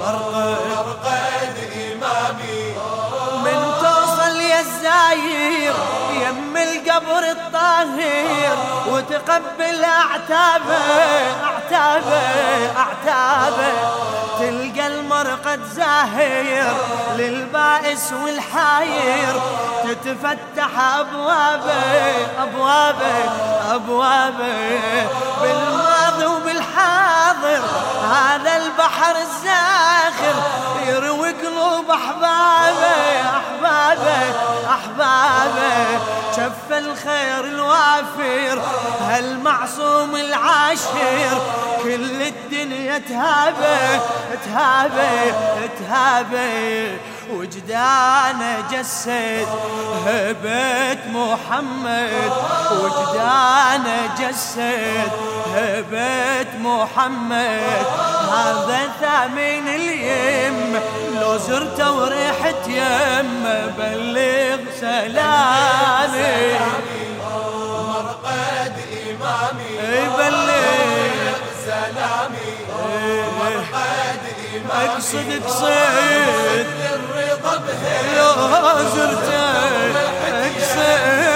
مرقد إمامي من توصل يا الزاير يم القبر الطاهر وتقبل أعتابه أعتابه أعتابه. تلقى المرقد زاهر للبائس والحاير تتفتح أبوابه أبوابه أبوابه. بالماضي وبالحاضر هذا البحر الزاخر يروي قلوب أحبابه أحبابه أحبابه. شف الخير الوافر هالمعصوم العاشر؟ كل الدنيا تهابه تهابه تهابه. وجدانه جسد هبة محمد. وجدانه جسد هبة محمد. هذا ثامن اليم. لو زرته وريحت يم بلغ سلامي. مرقد إمامي اي بلغ سلامي مرقد إمامي أقصد. قصيد للرضا بهي لو زرته أقصد.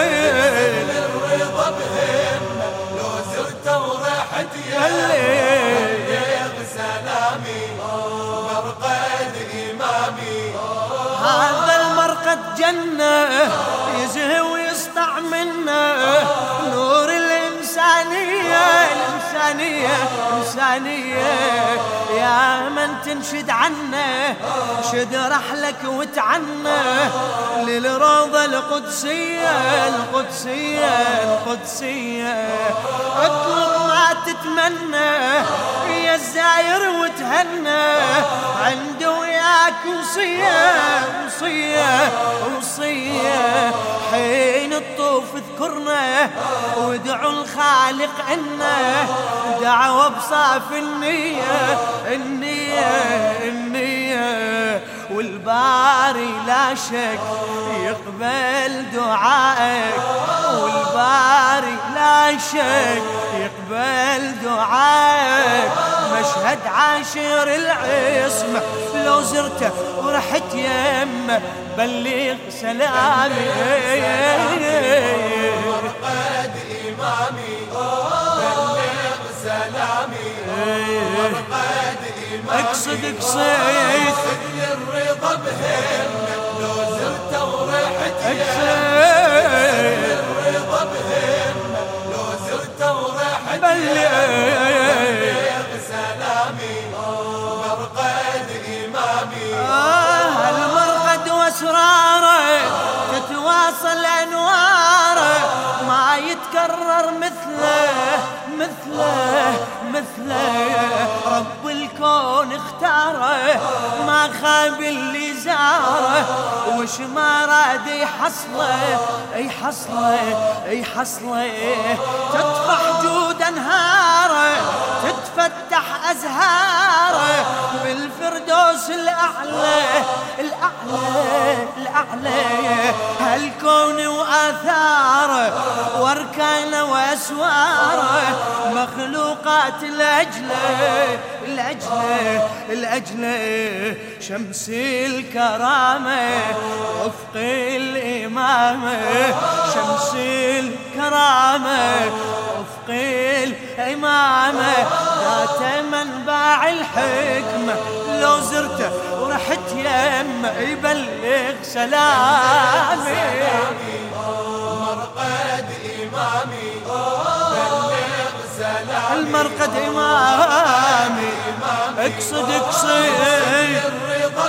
المرقد جنة يزهي ويسطع منة. نور الإنسانية الإنسانية الإنسانية. يا من تنشد عنه شد رحلك وتعنه للروضة القدسية القدسية القدسية. اطلب ما تتمنى يا الزاير وتهنى. عنده وياك وصية وصية وصية. حين الطوف اذكرنا وادعوا الخالق عنا دعوة بصاف النية النية النية. والباري لا شك يقبل دعائك. والباري لا شك يقبل دعائك. مشهد عاشر العصمة لو زرته ورحت يمه بلغ سلامي. مرقد إمامي. أقصد قصيد للرضا بهم لو زرت ورحت يا اقصد الرضا لو زرت ورحت ما خاب اللي زاره وش ما راد يحصله يحصله يحصله تطفح جود أنهاره تتفتح أزهاره. بالفردوس الأعلى الأعلى الأعلى. هالكون واثاره واركانه واسواره مخلوقات الاجله الاجله الاجله شمس الكرامه وفق الامامه شمس الكرامه وفق الامامه ذات منبع الحكمة لو زرته ورحت يمه يبلغ سلامي. مرقد إمامي بلغ سلامي. المرقد إمامي. اقصد اقصد. الرضا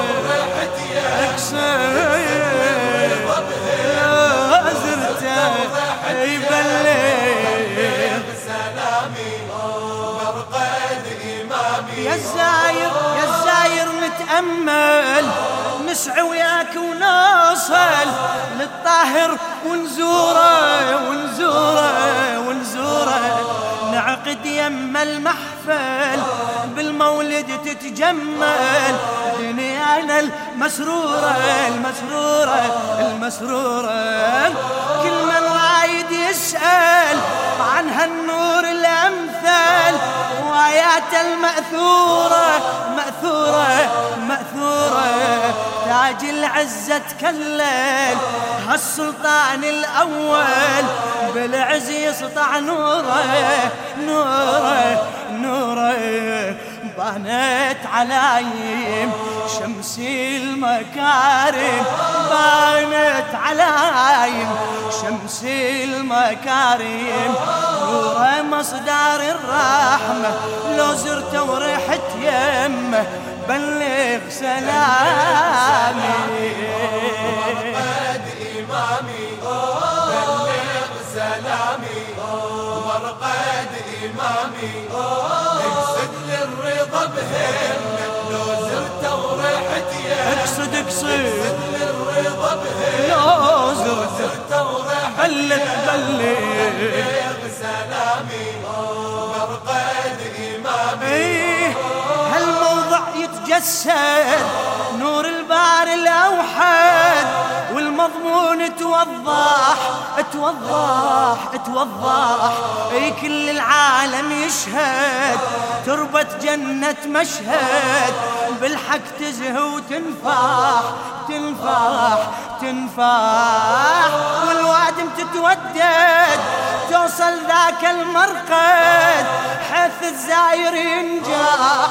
ورحت يا اقصد. يا الزاير يا الزاير متأمل نسعى وياك ونوصل للطاهر ونزوره ونزوره ونزوره. نعقد يم المحفل بالمولد تتجمل دنيانا المسرورة المسرورة المسرورة. كل من رايد يسأل عن هالنور وآيات المأثورة مأثورة مأثورة. تاج العزة تكلل هالسلطان الأول. بالعز يسطع نوره نوره نوره. بانت علايم شمس المكارم بانت علايم شمس المكارم نوره مصدر الرحمة. لو زرت ورحت يمه بلغ سلامي. مرقد إمامي بلغ سلامي. إمامي. اقصد للرضا بهمة لو زرت ورحت يا اقصد اقصد. للرضا بهمة لو زرت زرت ورحت بلغ بلغ بلغ سلامي مرقد إمامي إيه هالموضع يتجسد. نور البار الأوحد والمضمون توضح توضح توضح أي كل العالم يشهد تربة جنة مشهد. بالحق تزهى وتنفاح تنفاح تنفاح. والوادم تتودد توصل ذاك المرقد. حيث الزاير ينجح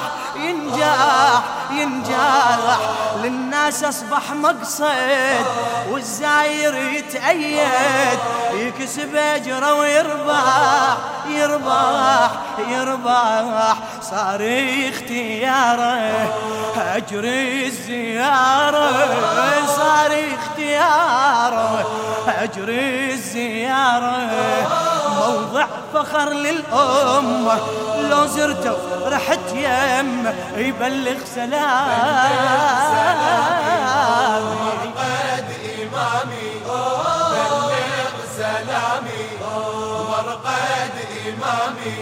ينجح للناس أصبح مقصد والزاير يتأيد يكسب أجره ويربح يربح يربح. صار اختياره اجري الزيارة صار اختياره اجري الزيارة. موضع فخر للأمة. لو زرته رحت يم يبلغ سلام. مرقد إمامي بلغ سلامي. مرقد إمامي.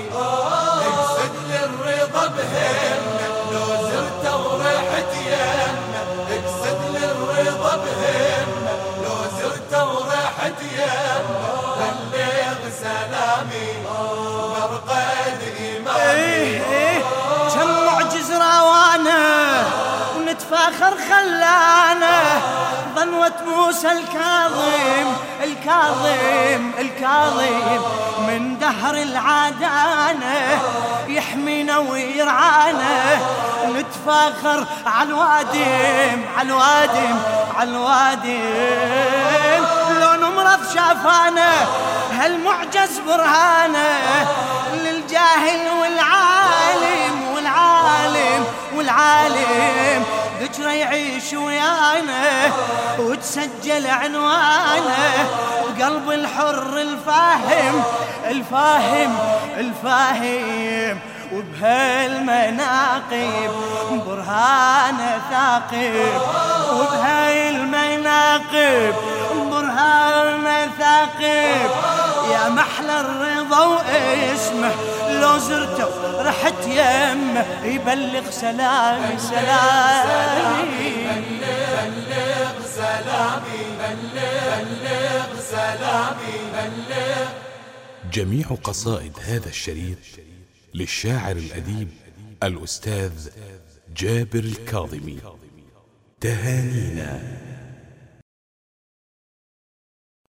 ونتفاخر خلانا. ظنوة موسى الكاظم الكاظم الكاظم. من دهر العادانة يحمينا ويرعانا نتفاخر على الوادم على الوادم على الوادم. لو نمرض شافانا هالمعجز برهانة. للجاهل والعالم يعيش ويانا وتسجل عنوانه بقلب الحر الفاهم الفاهم الفاهم. وبهالمناقب برهان ثاقب وبهاي المناقب برهان ثاقب. يا محلى الرضا واسمه لو زرته رحت يمه يبلغ سلامي سلامي. بلغ سلامي بلغ سلامي بلغ جميع قصائد هذا الشريط للشاعر الأديب الأستاذ جابر الكاظمي. تهانينا.